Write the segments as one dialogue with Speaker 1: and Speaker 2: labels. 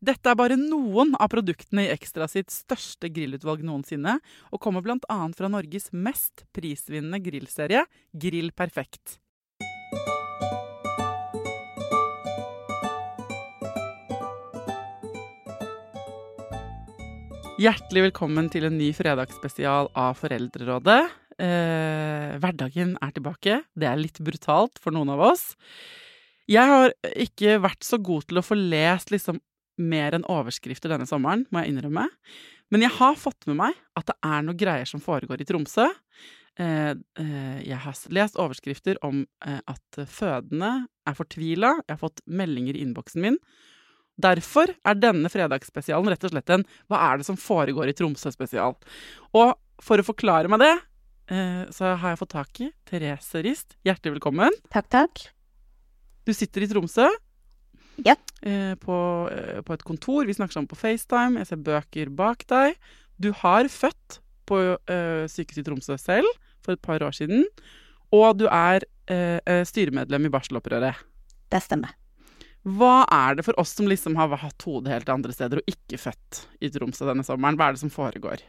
Speaker 1: Dette er bare noen av produktene i Ekstra sitt største grillutvalg noensinne, og kommer bl.a. fra Norges mest prisvinnende grillserie, Grill Perfekt. Hjertelig velkommen til en ny fredagsspesial av Foreldrerådet. Eh, hverdagen er tilbake. Det er litt brutalt for noen av oss. Jeg har ikke vært så god til å få lest liksom mer enn overskrifter denne sommeren, må jeg innrømme. Men jeg har fått med meg at det er noe greier som foregår i Tromsø. Eh, eh, jeg har lest overskrifter om eh, at fødende er fortvila. Jeg har fått meldinger i innboksen min. Derfor er denne fredagsspesialen rett og slett en Hva er det som foregår i Tromsø-spesial? Og for å forklare meg det, så har jeg fått tak i Therese Rist. Hjertelig velkommen.
Speaker 2: Takk, takk.
Speaker 1: Du sitter i Tromsø.
Speaker 2: Ja.
Speaker 1: På, på, et kontor. Vi snakker sammen på FaceTime. Jeg ser bøker bak deg. Du har født på eh, sykehuset i Tromsø selv for et par år siden. Og du er uh, styremedlem i barselopprøret.
Speaker 2: Det stemmer.
Speaker 1: Hva er det for oss som liksom har hatt hodet helt andre steder og ikke født i Tromsø denne sommeren? Hva er det som foregår?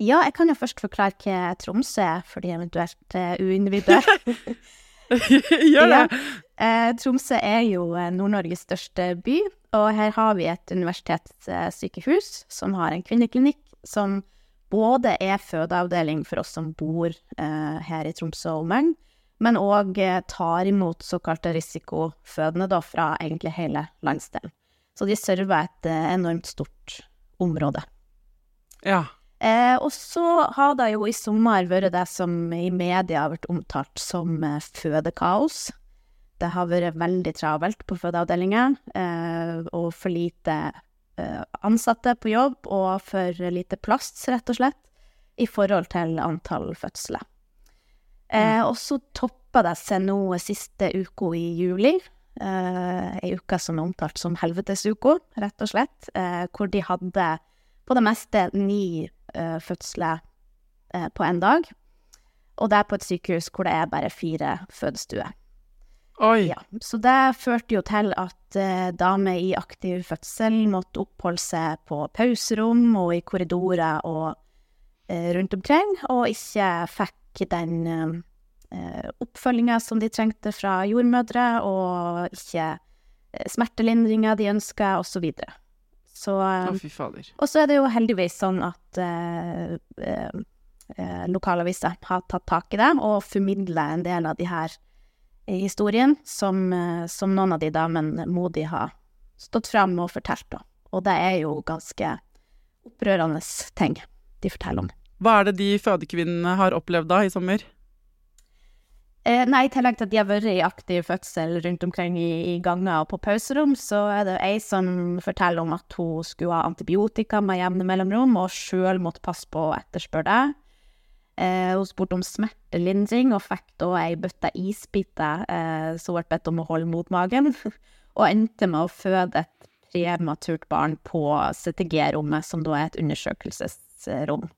Speaker 2: Ja, jeg kan jo først forklare hva Tromsø er, for de eventuelt uh, uinnvidde.
Speaker 1: Gjør det!
Speaker 2: Ja. Eh, Tromsø er jo Nord-Norges største by, og her har vi et universitetssykehus som har en kvinneklinikk som både er fødeavdeling for oss som bor eh, her i Tromsø og omegn, men òg eh, tar imot såkalte risikofødende da, fra egentlig hele landsdelen. Så de server et eh, enormt stort område.
Speaker 1: Ja.
Speaker 2: Eh, og så har det jo i sommer vært det som i media har vært omtalt som eh, fødekaos. Det har vært veldig travelt på fødeavdelinger, eh, og for lite eh, ansatte på jobb, og for lite plass, rett og slett, i forhold til antall fødsler. Eh, og så toppa det seg nå siste uka i juli, eh, ei uke som er omtalt som helvetesuka, rett og slett, hvor de hadde på det meste ni uh, fødsler uh, på en dag. Og det er på et sykehus hvor det er bare fire fødestuer. Ja, så det førte jo til at uh, damer i aktiv fødsel måtte oppholde seg på pauserom og i korridorer og rundt omkring, og ikke fikk den oppfølginga som de trengte fra jordmødre, og ikke smertelindringa de ønska, osv. Så,
Speaker 1: Å, fy fader.
Speaker 2: Og så er det jo heldigvis sånn at eh, eh, lokalaviser har tatt tak i det og formidler en del av de her historiene som, som noen av de damene modig har stått fram og fortalt Da. Og det er jo ganske opprørende ting de forteller om.
Speaker 1: Hva er det de fødekvinnene har opplevd da i sommer?
Speaker 2: Eh, nei, i tillegg til at de har vært i aktiv fødsel rundt omkring i, i ganger og på pauserom, så er det ei som forteller om at hun skulle ha antibiotika med jevne mellomrom, og sjøl måtte passe på å etterspørre det. Eh, hun spurte om smertelindring, og fikk da ei bøtte isbiter eh, hun ble bedt om å holde mot magen. og endte med å føde et prematurt barn på CTG-rommet, som da er et undersøkelsesrom.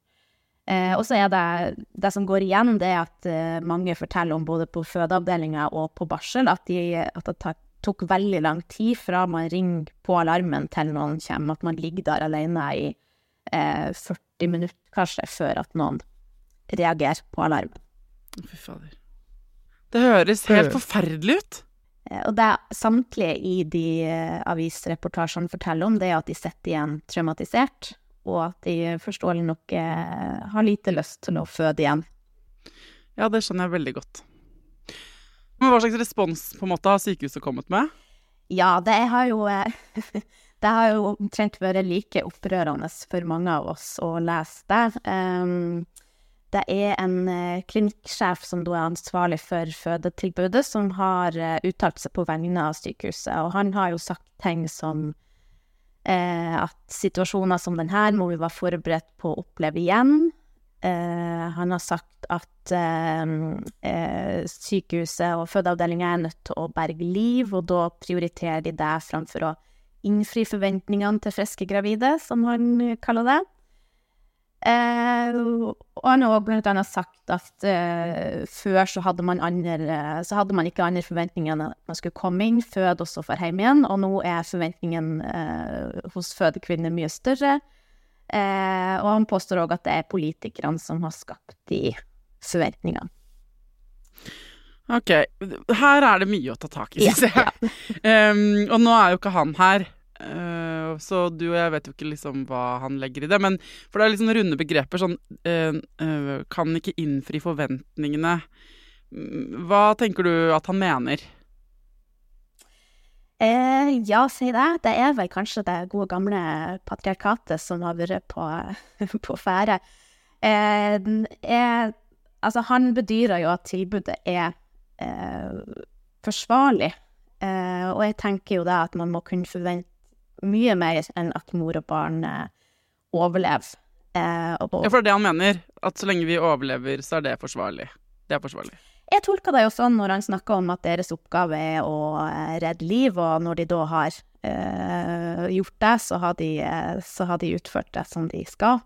Speaker 2: Eh, og så er det det som går igjen, det er at eh, mange forteller om både på fødeavdelinga og på barsel at, de, at det tar, tok veldig lang tid fra man ringer på alarmen til noen kommer, at man ligger der alene i eh, 40 minutter kanskje før at noen reagerer på alarmen.
Speaker 1: Fy fader. Det høres helt forferdelig ut.
Speaker 2: Eh, og det samtlige i de eh, avisreportasjene forteller om, det er at de sitter igjen traumatisert, og at de forståelig nok eh, har lite lyst til å føde igjen.
Speaker 1: Ja, det skjønner jeg veldig godt. Men hva slags respons på en måte har sykehuset kommet med?
Speaker 2: Ja, det har jo eh, Det har jo omtrent vært like opprørende for mange av oss å lese det. Um, det er en uh, klinikksjef som da er ansvarlig for fødetilbudet, som har uttalt seg på vegne av sykehuset. Og han har jo sagt ting som at situasjoner som denne må vi være forberedt på å oppleve igjen. han har sagt at sykehuset og fødeavdelinga er nødt til å berge liv, og da prioriterer de det framfor å innfri forventningene til friske gravide, som han kaller det. Eh, og han har blant annet sagt at eh, før så hadde, man andre, så hadde man ikke andre forventninger enn at man skulle komme inn, føde og så dra hjem igjen, og nå er forventningen eh, hos fødekvinner mye større. Eh, og han påstår òg at det er politikerne som har skapt de forventningene.
Speaker 1: Ok, her er det mye å ta tak i, syns jeg. um, og nå er jo ikke han her, uh, så du og jeg vet jo ikke liksom hva han legger i det. Men for det er liksom runde begreper sånn uh, uh, Kan ikke innfri forventningene. Mm, hva tenker du at han mener?
Speaker 2: Ja, si det. Det er vel kanskje det gode gamle patriarkatet som har vært på, på ferde. Altså, han bedyrer jo at tilbudet er forsvarlig. Uh, og jeg tenker jo da at man må kunne forvente mye mer enn at mor og barn eh, overlever.
Speaker 1: Eh, ja, for det er det han mener? At så lenge vi overlever, så er det forsvarlig? Det er forsvarlig?
Speaker 2: Jeg tolker det jo sånn når han snakker om at deres oppgave er å eh, redde liv, og når de da har eh, gjort det, så har, de, så har, de, utført det som de skal.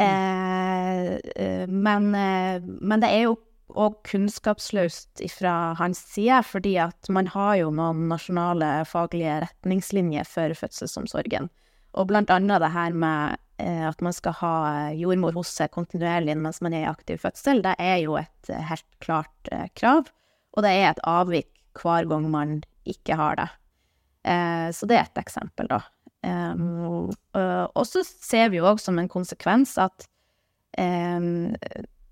Speaker 2: Eh, men, men, det er jo og kunnskapsløst fra hans side, fordi at man har jo noen nasjonale faglige retningslinjer for fødselsomsorgen. Og blant annet det her med eh, at man skal ha jordmor hos seg kontinuerlig mens man er i aktiv fødsel, det er jo et eh, helt klart eh, krav. Og det er et avvik hver gang man ikke har det. Så det er et eksempel, da. Og så ser vi jo òg som en konsekvens at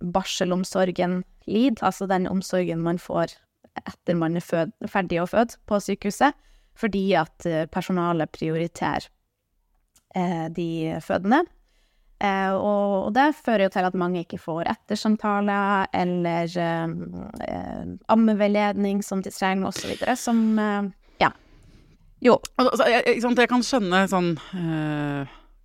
Speaker 2: barselomsorgen LID, altså den omsorgen man får etter man er fød, ferdig å føde på sykehuset, fordi at eh, personalet prioriterer eh, de fødende. Eh, og, og, det fører jo til at mange ikke får ettersamtaler eller eh, eh ammeveiledning som de trenger, osv., som eh, Ja. Jo.
Speaker 1: Altså, jeg, jeg, kan skjønne sånn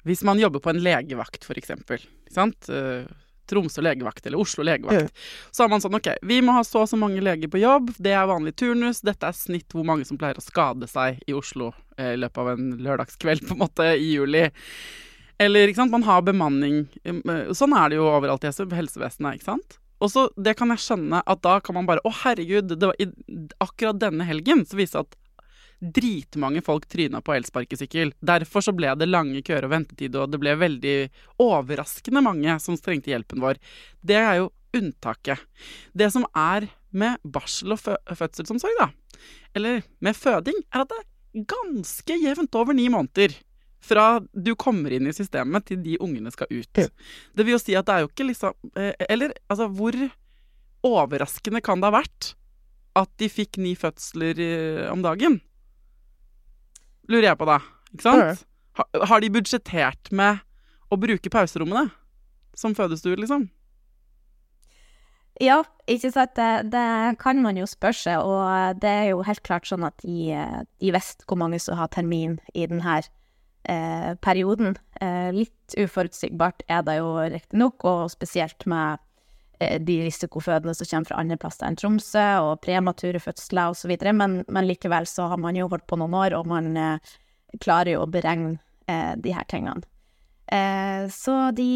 Speaker 1: Hvis man jobber på en legevakt, for eksempel. Ikke? Tromsø legevakt eller Oslo legevakt. Ja. Så har man sånn OK, vi må ha så og så mange leger på jobb, det er vanlig turnus, dette er snitt hvor mange som pleier å skade seg i Oslo eh, i løpet av en lørdagskveld, på en måte, i juli. Eller ikke sant, man har bemanning. Eh, sånn er det jo overalt i helsevesenet, ikke sant. Og så, det kan jeg skjønne, at da kan man bare Å, herregud, det var i, akkurat denne helgen så viste det at dritmange folk tryna på elsparkesykkel. Derfor så ble det lange køer og ventetid, og det ble veldig overraskende mange som trengte hjelpen vår. Det er jo unntaket. Det som er med barsel og fø fødselsomsorg, da, eller med føding, er at det er ganske jevnt over ni måneder. Fra du kommer inn i systemet til de ungene skal ut. Det vil jo si at det er jo ikke liksom eh, Eller altså, hvor overraskende kan det ha vært at de fikk ni fødsler eh, om dagen? Lurer jeg på da. Ikke sant? Ha, har de budsjettert med å bruke pauserommene som fødestue, liksom?
Speaker 2: Ja, ikke sant. Det, det, kan man jo spørre seg, og det er jo helt klart sånn at de, de visste hvor mange som har termin i denne eh, perioden. Eh, litt uforutsigbart er det jo riktignok, og spesielt med de risikofødende som kommer fra andre plasser enn Tromsø, og premature fødsler osv., men, men likevel så har man jo holdt på noen år, og man eh, klarer jo å beregne eh, de her tingene. Eh, så de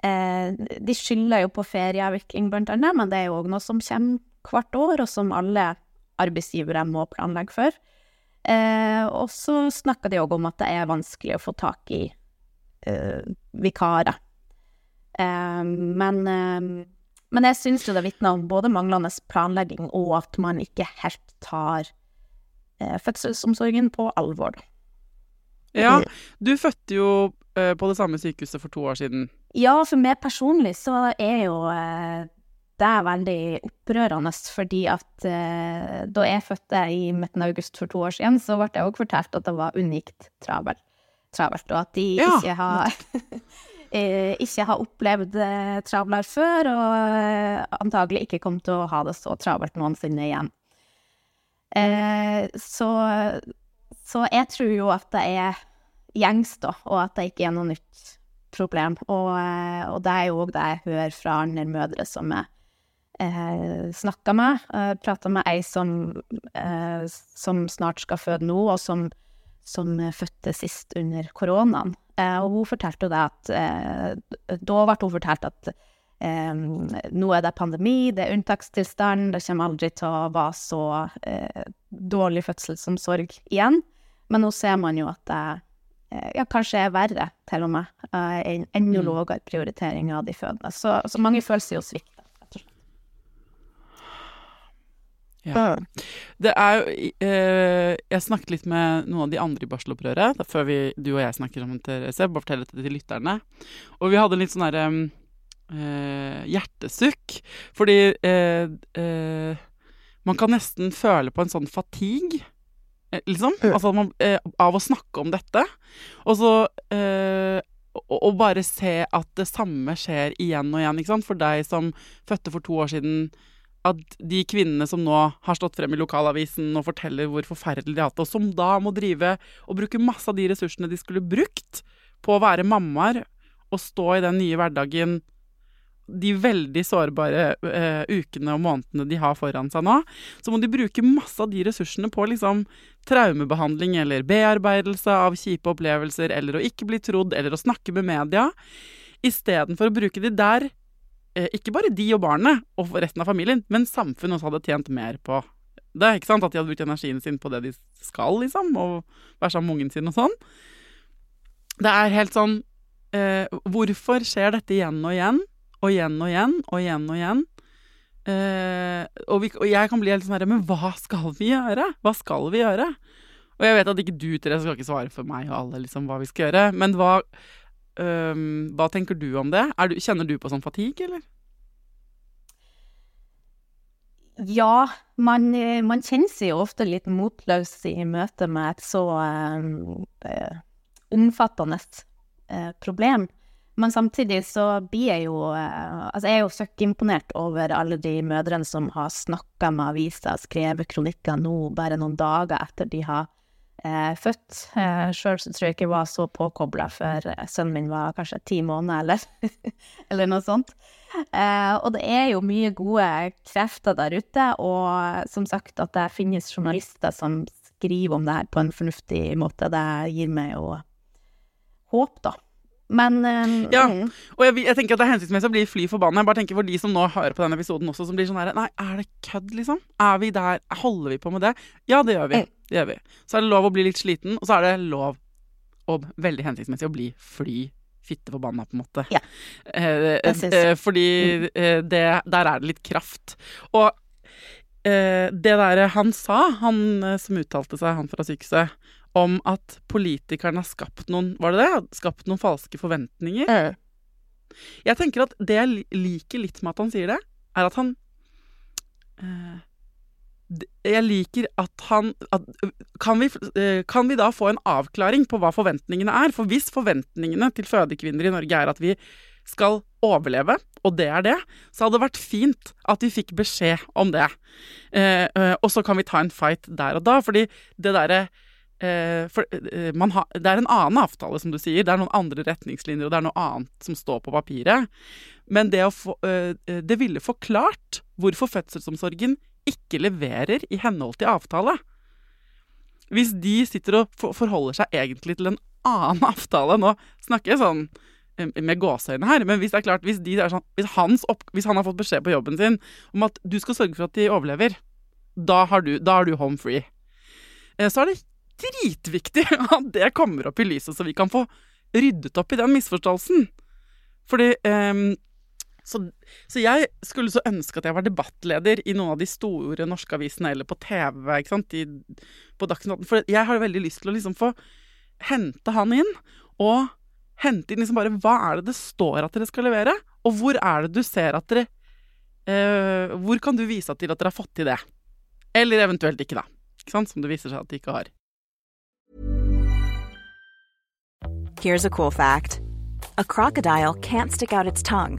Speaker 2: De skylder jo på ferieavvikling, blant annet, men det er jo òg noe som kommer hvert år, og som alle arbeidsgivere må planlegge for. Eh, og så snakker de òg om at det er vanskelig å få tak i eh, vikarer. Eh, men, men jeg syns jo det vitner om både manglende planlegging og at man ikke helt tar fødselsomsorgen på alvor.
Speaker 1: Ja, du fødte jo på det samme sykehuset for to år siden.
Speaker 2: Ja, for meg personlig så er jo det er veldig opprørende, fordi at eh, da jeg fødte i midten av august for to år siden, så ble jeg òg fortalt at det var unikt travelt, travelt og at de ja. ikke har eh, ikke har opplevd eh, travlere før, og eh, antagelig ikke kommer til å ha det så travelt noensinne igjen. Eh, så, så jeg tror jo at det er gjengs, da, og at det ikke er noe nytt problem. Og, eh, og det er jo òg det jeg hører fra andre mødre som jeg eh, snakka med. Eh, Prata med ei som, eh, som, snart skal føde nå, og som, som fødte sist under koronaen. Eh, og hun fortalte det at eh, Da ble hun fortalt at eh, nå er det pandemi, det er unntakstilstand, det kommer aldri til å være så eh, dårlig fødselsomsorg igjen. Men nå ser man jo at det ja, kanskje er verre, til og med. En enda mm. lavere prioritering av de fødende. Så, så mange seg jo svikta.
Speaker 1: Ja. Det er jo eh, Jeg snakket litt med noen av de andre i barselopprøret før vi, du og jeg snakker om Therese. Bare fortell dette til lytterne. Og vi hadde litt sånn derre eh, hjertesukk. Fordi eh, eh, man kan nesten føle på en sånn fatigue, eh, liksom. Altså man, eh, av å snakke om dette. Og så og bare se at det samme skjer igjen og igjen. For deg som fødte for to år siden at de kvinnene som nå har stått frem i lokalavisen og forteller hvor forferdelig de har hatt det, og som da må drive og bruke masse av de ressursene de skulle brukt på å være mammaer og stå i den nye hverdagen de veldig sårbare uh, ukene og månedene de har foran seg nå, så må de bruke masse av de ressursene på liksom traumebehandling eller bearbeidelse av kjipe opplevelser, eller å ikke bli trodd, eller å snakke med media, istedenfor å bruke de der ikke bare de og barnet og resten av familien, men samfunnet også hadde tjent mer på det. ikke sant? At de hadde brukt energien sin på det de skal, liksom, og være sammen med ungen sin og sånn. Det er helt sånn eh, Hvorfor skjer dette igjen og igjen, og igjen og igjen, og igjen og igjen? Eh, og, vi, og, jeg kan bli helt sånn herre Men hva skal vi gjøre? Hva skal vi gjøre? Og jeg vet at ikke du, Therese, skal ikke svare for meg og alle liksom hva vi skal gjøre, men hva Um, hva tenker du om det? Du, kjenner du på sånn fatigue, eller?
Speaker 2: Ja, man, eh, man, kjenner seg jo ofte litt motløs i møte med et så uh, omfattende uh, problem. Men samtidig så blir jeg jo Altså, jeg er jo søkkimponert over alle de mødrene som har snakka med aviser, skrevet kronikker nå bare noen dager etter de har eh, født. Eh, Sjøl tror jeg ikke jeg var så påkobla før eh, sønnen min var kanskje ti måneder, eller, eller noe sånt. Eh, og det er jo mye gode krefter der ute, og som sagt at det finnes journalister som skriver om det her på en fornuftig måte, det gir meg jo håp, da. Men um,
Speaker 1: Ja, mm. og jeg, jeg, tenker at det er hensiktsmessig å bli fly forbanna. Jeg bare tenker for de som nå hører på denne episoden også, som blir sånn her Nei, er det kødd, liksom? Er vi der? Holder vi på med det? Ja, det gjør vi. Det gjør vi. Så er det lov å bli litt sliten, og så er det lov og veldig hensiktsmessig å bli fly fitte forbanna, på en måte.
Speaker 2: Ja.
Speaker 1: Eh, eh, fordi mm. eh, det, der er det litt kraft. Og eh, det derre han sa, han eh, som uttalte seg, han fra sykehuset om at politikerne har skapt noen Var det det? Skapt noen falske forventninger? Jeg tenker at det jeg liker litt med at han sier det, er at han Jeg liker at han at, kan, vi, uh, kan vi da få en avklaring på hva forventningene er? For hvis forventningene til fødekvinner i Norge er at vi skal overleve, og det er det, så hadde det vært fint at vi fikk beskjed om det. Eh, og så kan vi ta en fight der og da, fordi det derre eh, For eh, det er en annen avtale, som du sier. Det er noen andre retningslinjer, og det er noe annet som står på papiret. Men det, få, eh, det ville forklart hvorfor fødselsomsorgen ikke leverer i henhold til avtale. Hvis de sitter og forholder seg egentlig til en annen avtale Nå snakker jeg sånn eh, med gåseøyne her, men hvis det er klart, hvis, de er sånn, hvis, opp, hvis, han har fått beskjed på jobben sin om at du skal sørge for at de overlever, da har du, da har du home free. Eh, så er det dritviktig at det kommer opp i lyset, så vi kan få ryddet opp i den misforståelsen. Fordi um, så, så, jeg skulle så ønske at jeg var debattleder i noen av de store norske avisene eller på TV. ikke sant, I, på Dagsnytt For jeg har veldig lyst til å liksom få hente han inn, og hente inn liksom bare Hva er det det står at dere skal levere? Og hvor er det du ser at dere eh, Hvor kan du vise til at dere har fått til det? Eller eventuelt ikke, da. Ikke sant? Som det viser seg at de ikke har.
Speaker 3: Here's a cool fact. A crocodile can't stick out its tongue.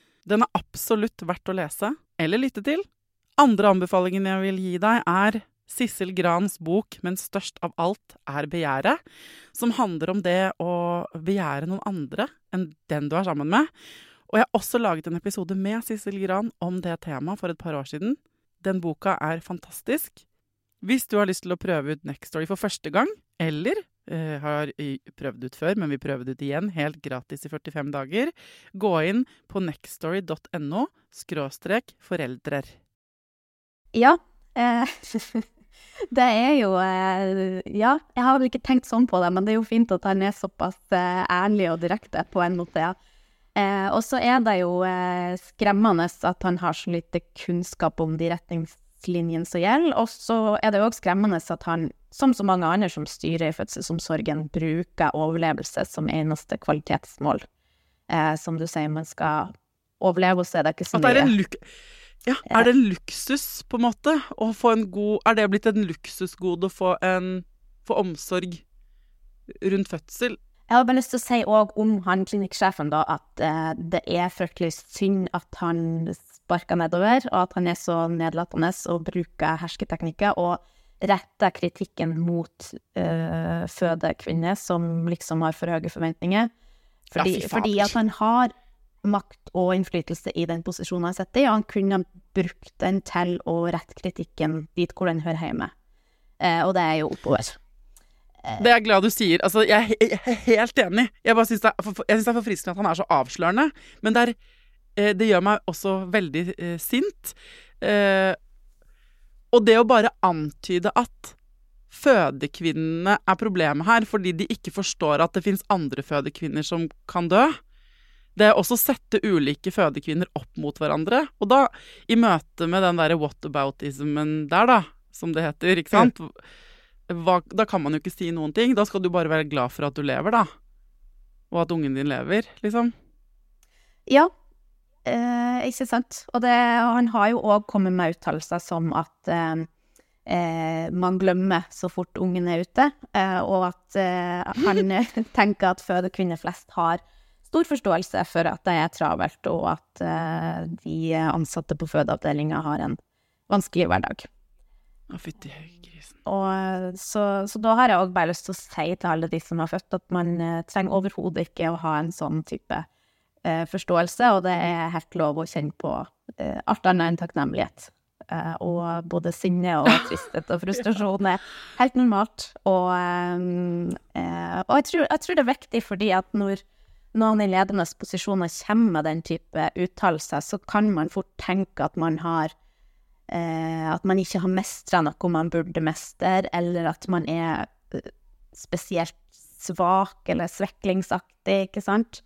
Speaker 1: Den er absolutt verdt å lese eller lytte til. Andre anbefalingen jeg vil gi deg, er Sissel Grans bok 'Men størst av alt er begjæret', som handler om det å begjære noen andre enn den du er sammen med. Og jeg har også laget en episode med Sissel Gran om det temaet for et par år siden. Den boka er fantastisk. Hvis du har lyst til å prøve ut Next Story for første gang, eller eh, har prøvd ut før, men vi prøver det ut igjen, helt gratis i 45 dager, gå inn på nextstory.no skråstrek foreldrer.
Speaker 2: Ja. Eh, Det er jo eh, Ja, jeg har vel ikke tenkt sånn på det, men det er jo fint at han er såpass eh, ærlig og direkte på en måte, ja. Eh, og så er det jo eh, skremmende at han har så lite kunnskap om de retningslinjene som gjelder. Og så er det òg skremmende at han, som så mange andre som styrer i fødselsomsorgen, bruker overlevelse som eneste kvalitetsmål. Eh, som du sier, man skal overleve, og så er det ikke så mye.
Speaker 1: At det en luk ja, Er det luksus, på en måte? Å få en god Er det blitt en luksusgode å få, en, få omsorg rundt fødsel?
Speaker 2: Jeg har bare lyst til å si òg om han klinikksjefen, da, at eh, det er fryktelig synd at han sparker nedover, og at han er så nedlatende og bruker hersketeknikker og retter kritikken mot uh, fødekvinner som liksom har for høye forventninger. Fordi, ja, fordi at han har makt og innflytelse i den posisjonen han sitter i, og han kunne brukt den til å rette kritikken dit hvor den hører hjemme. Eh, og det er jo oppover.
Speaker 1: Eh. Det er jeg glad du sier. Altså, jeg, jeg er helt enig. Jeg bare syns det, det, er forfriskende at han er så avslørende. Men det, er, det gjør meg også veldig eh, sint. Eh, og det å bare antyde at fødekvinnene er problemet her fordi de ikke forstår at det fins andre fødekvinner som kan dø, det er også å sette ulike fødekvinner opp mot hverandre. Og da, i møte med den derre whataboutismen der, da, som det heter, ikke sant Hva, Da kan man jo ikke si noen ting. Da skal du bare være glad for at du lever, da. Og at ungen din lever, liksom.
Speaker 2: Ja, eh, ikke sant. Og det, han har jo òg kommet med uttalelser som at eh, eh, man glemmer så fort ungen er ute, eh, og at eh, han tenker at fødekvinner flest har stor forståelse for at det er travelt, og at uh, de ansatte på fødeavdelinga har en vanskelig hverdag.
Speaker 1: Å, fytti grisen.
Speaker 2: Og så, så, da har jeg òg bare lyst til å si til alle de som har født, at man trenger overhodet ikke å ha en sånn type forståelse, og det er helt lov å kjenne på alt annet enn takknemlighet. og både sinne og tristhet og frustrasjon er helt normalt. Og, og jeg, tror, jeg tror det er viktig fordi at når noen i ledende posisjoner kommer med den type uttalelser, så kan man fort tenke at man har eh, At man ikke har mestra noe man burde mestre, eller at man er eh, spesielt svak eller sveklingsaktig, ikke sant?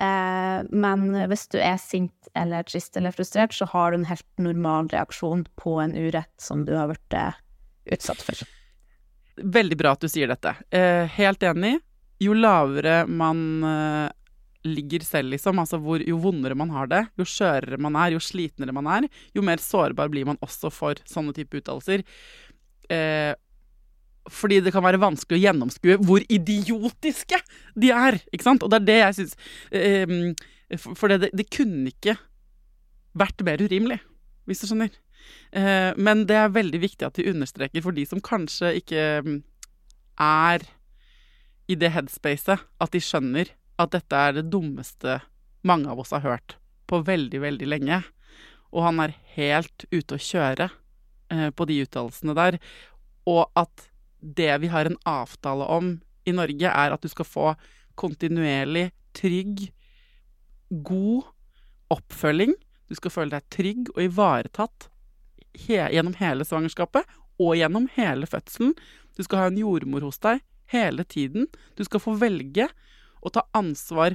Speaker 2: Eh, men hvis du er sint eller trist eller frustrert, så har du en helt normal reaksjon på en urett som du har blitt eh, utsatt for.
Speaker 1: Veldig bra at du sier dette. Eh, helt enig. Jo lavere man ligger selv, liksom. Altså hvor, jo vondere man har det, jo skjørere man er, jo slitnere man er, jo mer sårbar blir man også for sånne type uttalelser. Fordi det kan være vanskelig å gjennomskue hvor idiotiske de er. ikke sant? Og det er det jeg syns um, For det, det, kunne ikke vært mer urimelig, hvis du skjønner. Uh, men det er veldig viktig at de understreker for de som kanskje ikke er i det headspacet, at de skjønner at dette er det dummeste mange av oss har hørt på veldig, veldig lenge. Og han er helt ute å kjøre eh, på de uttalelsene der. Og at det vi har en avtale om i Norge, er at du skal få kontinuerlig trygg, god oppfølging. Du skal føle deg trygg og ivaretatt he gjennom hele svangerskapet og gjennom hele fødselen. Du skal ha en jordmor hos deg hele tiden. Du skal få velge å ta ansvar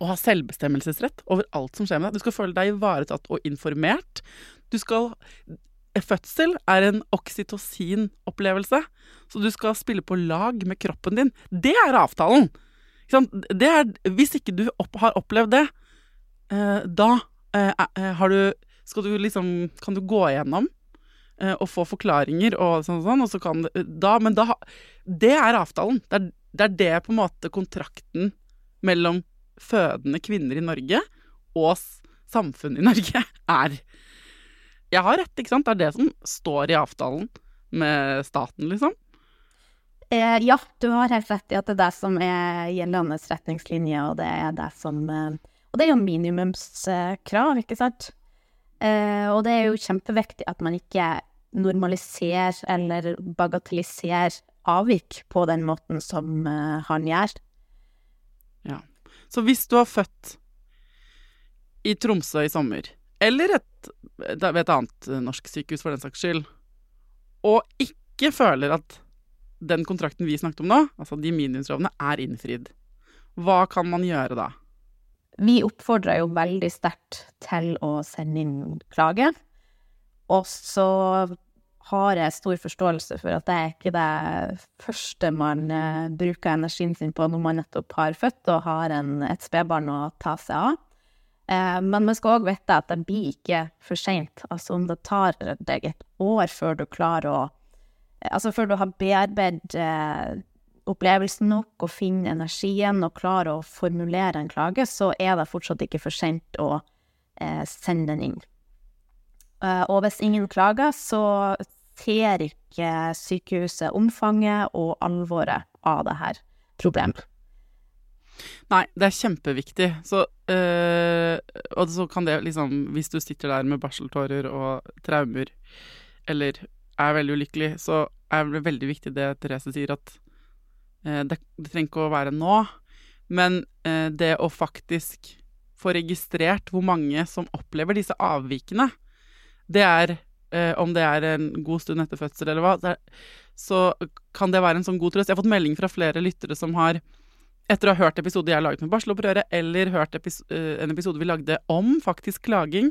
Speaker 1: og ha selvbestemmelsesrett over alt som skjer med deg. Du skal føle deg ivaretatt og informert. Du skal Fødsel er en oksytocin-opplevelse, så du skal spille på lag med kroppen din. Det er avtalen! Det er, hvis ikke du opp, har opplevd det, eh, da eh, eh, har du Skal du liksom Kan du gå igjennom eh, og få forklaringer og sånn, sånn og så kan da, Men da Det er avtalen. Det er det er det på en måte kontrakten mellom fødende kvinner i Norge og samfunnet i Norge er. Jeg har rett, ikke sant? Det er det som står i avtalen med staten, liksom.
Speaker 2: Eh, ja, du har helt rett i at det er det som er gjeldende retningslinje, og det er det som eh, Og det er jo minimumskrav, ikke sant? Eh, og det er jo kjempeviktig at man ikke normaliserer eller bagatelliserer avvik på den måten som uh, han gjør.
Speaker 1: Ja. Så hvis du har født i Tromsø i sommer, eller et, ved et annet norsk sykehus for den saks skyld, og ikke føler at den kontrakten vi snakket om nå, altså de minimumslovene, er innfridd, hva kan man gjøre da?
Speaker 2: Vi oppfordrer jo veldig sterkt til å sende inn klage. Og så har jeg stor forståelse for at det er ikke det første man uh, bruker energien sin på når man nettopp har født og har en, et spedbarn å ta seg av. Uh, men man skal òg vite at det blir ikke for seint. Altså om det tar deg et år før du klarer å Altså før du har bearbeidet uh, opplevelsen nok og finner energien og klarer å formulere en klage, så er det fortsatt ikke for seint å sende den inn. Og hvis ingen klager, så ser ikke sykehuset omfanget og alvoret av det her problemet.
Speaker 1: Nei, det er kjempeviktig. Så, øh, og så kan det liksom Hvis du sitter der med barseltårer og traumer, eller er veldig ulykkelig, så er det veldig viktig det Therese sier, at uh, det, det, trenger ikke å være nå, men uh, det å faktisk få registrert hvor mange som opplever disse avvikene, det er Om det er en god stund etter fødsel eller hva, så kan det være en sånn god trøst. Jeg har fått melding fra flere lyttere som har etter å ha hørt episoder jeg har laget med barselopprøret, eller hørt epis eh, en episode vi lagde om faktisk klaging,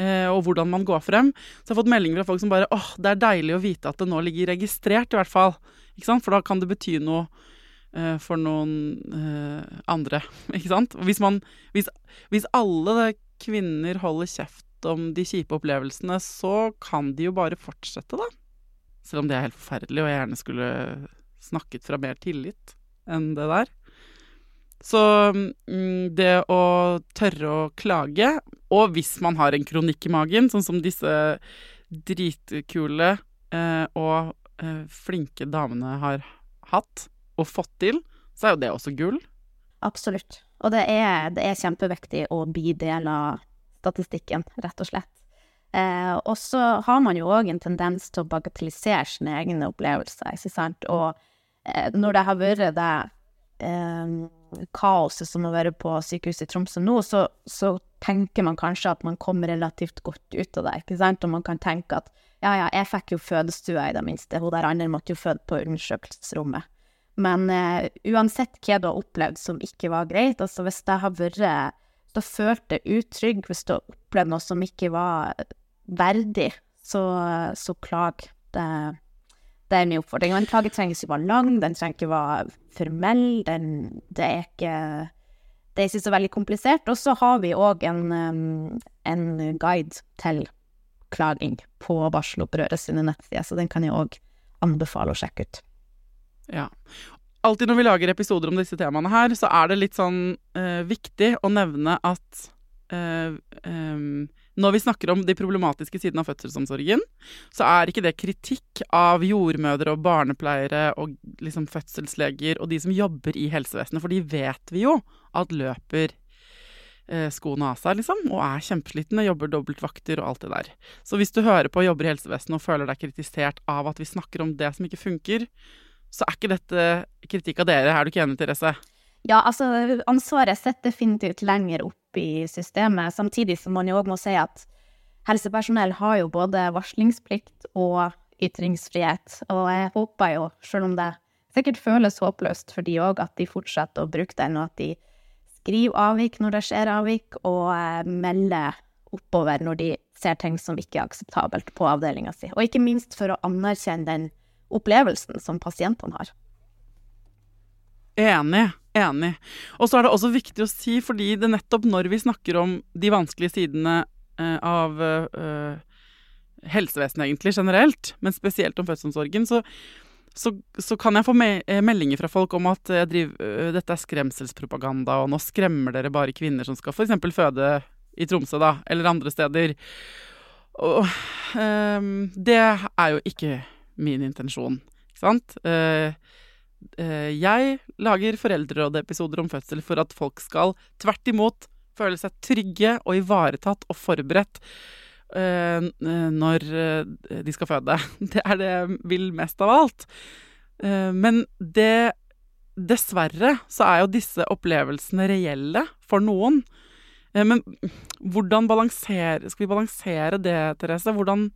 Speaker 1: eh, og hvordan man går frem, så jeg har fått meldinger fra folk som bare åh, det er deilig å vite at det nå ligger registrert, i hvert fall. Ikke sant? For da kan det bety noe eh, for noen andre, ikke sant? Hvis man hvis, hvis alle kvinner holder kjeft om de kjipe opplevelsene, så kan de jo bare fortsette, da. Selv om det er helt forferdelig, og jeg gjerne skulle snakket fra mer tillit enn det der. Så mm, det å tørre å klage, og hvis man har en kronikk i magen, sånn som disse dritkule eh, og eh, flinke damene har hatt og fått til, så er jo det også gull.
Speaker 2: Absolutt. Og det er, det er kjempeviktig å bli del av statistikken, rett og slett. Eh, og så har man jo òg en tendens til å bagatellisere sine egne opplevelser, ikke sant. Og eh, når det har vært det eh, kaoset som å være på sykehuset i Tromsø nå, så, så, tenker man kanskje at man kommer relativt godt ut av det, ikke sant. Og man kan tenke at ja, ja, jeg fikk jo fødestua i det minste, hun der andre måtte jo føde på undersøkelsesrommet. Men eh, uansett hva du har opplevd som ikke var greit, altså hvis det har vært da følte jeg utrygg, hvis du har opplevd noe som ikke var verdig, så, så klag. Det, det er min oppfordring. Og en klage trenger ikke være lang, den trenger ikke være formell. Den, det er ikke det er ikke så veldig komplisert. Og så har vi òg en, en, guide til klaging på Barselopprøret sine nettsider, så den kan jeg òg anbefale å sjekke ut.
Speaker 1: Ja alltid når vi lager episoder om disse temaene her, så er det litt sånn uh, viktig å nevne at uh, um, når vi snakker om de problematiske sidene av fødselsomsorgen, så er ikke det kritikk av jordmødre og barnepleiere og liksom fødselsleger og de som jobber i helsevesenet, for de vet vi jo at løper uh, skoene av seg, liksom, og er kjempeslitne, jobber dobbeltvakter og alt det der. Så hvis du hører på og jobber i helsevesenet og føler deg kritisert av at vi snakker om det som ikke funker, så er ikke dette kritikk av dere. Er du ikke enig, Therese?
Speaker 2: Ja, altså ansvaret sitter definitivt lenger opp i systemet, samtidig som man jo òg må si at helsepersonell har jo både varslingsplikt og ytringsfrihet, og jeg håper jo, selv om det sikkert føles håpløst for de òg, at de fortsetter å bruke den, og at de skriver avvik når det skjer avvik, og eh, melder oppover når de ser ting som ikke er akseptabelt på avdelinga si. Og ikke minst for å anerkjenne den opplevelsen som pasientene har.
Speaker 1: Enig. Enig. Og så er det også viktig å si, fordi det nettopp når vi snakker om de vanskelige sidene eh, av eh, helsevesenet egentlig generelt, men spesielt om fødselsomsorgen, så, så, så, kan jeg få me eh, meldinger fra folk om at driver, dette er skremselspropaganda, og nå skremmer dere bare kvinner som skal f.eks. føde i Tromsø, da, eller andre steder. Og um, det er jo ikke min intensjon. Ikke sant? Uh, jeg lager foreldrerådepisoder om fødsel for at folk skal tvert imot føle seg trygge og ivaretatt og forberedt uh, når de skal føde. Det er det jeg vil mest av alt. men det Dessverre så er jo disse opplevelsene reelle for noen. Men hvordan balansere, skal vi balansere det, Therese? Hvordan,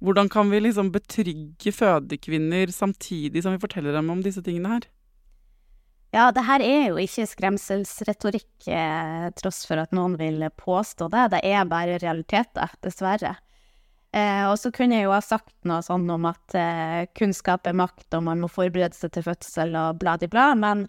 Speaker 1: hvordan kan vi liksom betrygge fødekvinner samtidig som vi forteller dem om disse tingene her?
Speaker 2: Ja, det her er jo ikke skremselsretorikk, eh, tross for at noen vil påstå det. Det er bare realiteter, dessverre. Eh, og så kunne jeg jo ha sagt noe sånn om at eh, kunnskap er makt, og man må forberede seg til fødsel og bla, bla, men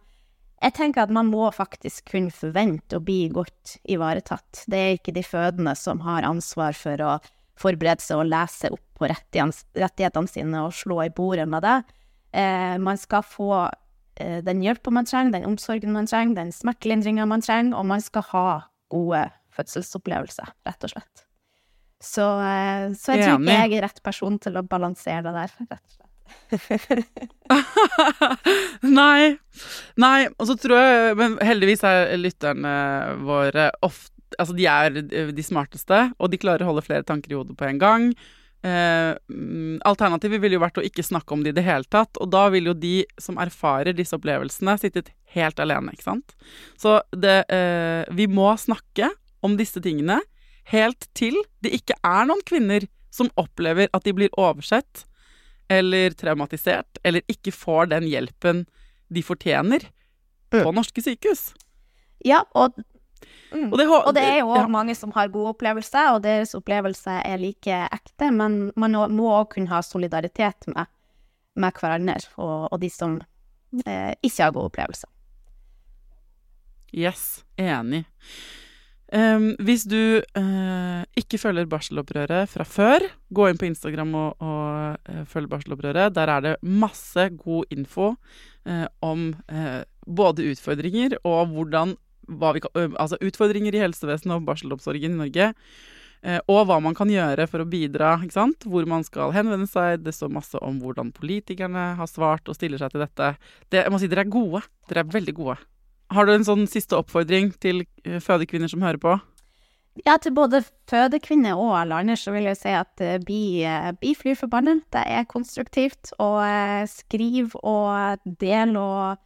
Speaker 2: jeg tenker at man må faktisk kunne forvente å bli godt ivaretatt. Det er ikke de fødende som har ansvar for å forberede seg og lese opp på rettighetene sine og slå i bordet med det. Eh, man skal få eh, den hjelpa man trenger, den omsorgen man trenger, den smertelindringa man trenger, og man skal ha gode fødselsopplevelser, rett og slett. Så, eh, så jeg tror ikke jeg er rett person til å balansere det der, rett og slett.
Speaker 1: Nei. Nei. Og så tror jeg Men heldigvis er lytterne våre ofte Altså, de er de smarteste, og de klarer å holde flere tanker i hodet på en gang. Eh, mm, alternativet ville jo vært å ikke snakke om det i det hele tatt, og da vil jo de som erfarer disse opplevelsene, sittet helt alene, ikke sant. Så det eh, Vi må snakke om disse tingene helt til det ikke er noen kvinner som opplever at de blir oversett eller traumatisert, eller ikke får den hjelpen de fortjener på norske sykehus.
Speaker 2: Ja, og,
Speaker 1: Og det,
Speaker 2: og det er jo
Speaker 1: ja.
Speaker 2: mange som har gode opplevelser, og deres opplevelse er like ekte, men man må- òg kunne ha solidaritet med, med hverandre og, og de som eh, ikke har gode opplevelser.
Speaker 1: Yes, enig. Um, hvis du uh, ikke følger barselopprøret fra før, gå inn på Instagram og, og uh, følg barselopprøret. Der er det masse god info uh, om både utfordringer og hvordan vi Altså utfordringer i helsevesenet og barselomsorgen i Norge. eh, og hva man kan gjøre for å bidra, hvor man skal henvende seg. Det står masse om hvordan politikerne har svart og stiller seg til dette. Det, jeg må si Dere er gode. Dere er veldig gode. Har du en sånn siste oppfordring til fødekvinner som hører på?
Speaker 2: Ja, til både fødekvinner og alle andre så vil jeg si at bli, bli flyr forbannet. Det er konstruktivt. Og skriv og del, og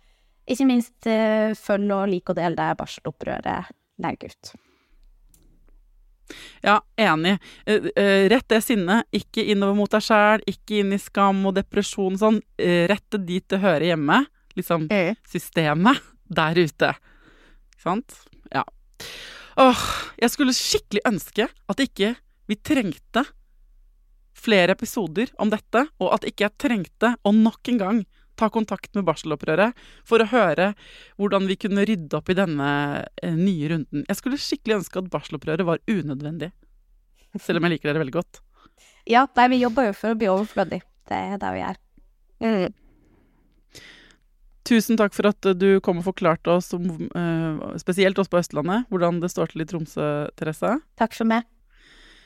Speaker 2: ikke minst eh, følg og lik og del det barselopprøret legger ut.
Speaker 1: Ja, enig. Eh, eh, rett det sinnet. Ikke innover mot deg sjæl, ikke inn i skam og depresjon sånn. Rett det dit det hører hjemme. Liksom systemet der ute. Ikke sant? Ja. Åh, jeg skulle skikkelig ønske at ikke vi trengte flere episoder om dette, og at ikke jeg trengte å nok en gang ta kontakt med barselopprøret for å høre hvordan vi kunne rydde opp i denne eh, nye runden. Jeg skulle skikkelig ønske at barselopprøret var unødvendig. Selv om jeg liker dere veldig godt.
Speaker 2: Ja, nei, vi jobber jo for å bli overflødig. Det er det vi gjør. Mm.
Speaker 1: Tusen takk for at du kom og forklarte oss, om, eh, spesielt oss på Østlandet, hvordan det står til i Tromsø, Therese.
Speaker 2: Takk for meg.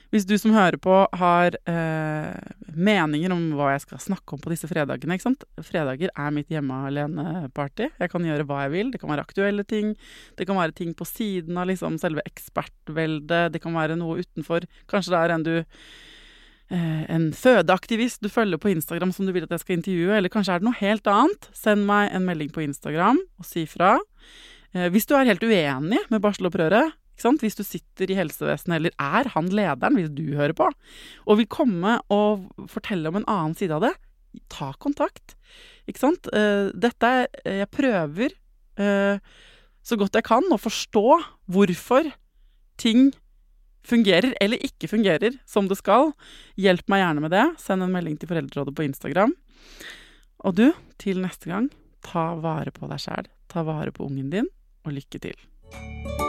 Speaker 1: Hvis du som hører på har eh, meninger om hva jeg skal snakke om på disse fredagene ikke sant? Fredager er mitt hjemme alene-party. Jeg kan gjøre hva jeg vil. Det kan være aktuelle ting. Det kan være ting på siden av liksom selve ekspertveldet. Det kan være noe utenfor. Kanskje det er en du eh, en fødeaktivist du følger på Instagram som du vil at jeg skal intervjue, eller kanskje er det noe helt annet. Send meg en melding på Instagram og si fra. Eh, hvis du er helt uenig med barselopprøret? Hvis du sitter i helsevesenet, eller er han lederen, hvis du hører på, og vil komme og fortelle om en annen side av det, ta kontakt. Ikke sant? Eh, Dette er Jeg prøver eh, så godt jeg kan å forstå hvorfor ting fungerer eller ikke fungerer som det skal. Hjelp meg gjerne med det. Send en melding til Foreldrerådet på Instagram. Og du, til neste gang, ta vare på deg sjæl. Ta vare på ungen din, og lykke til.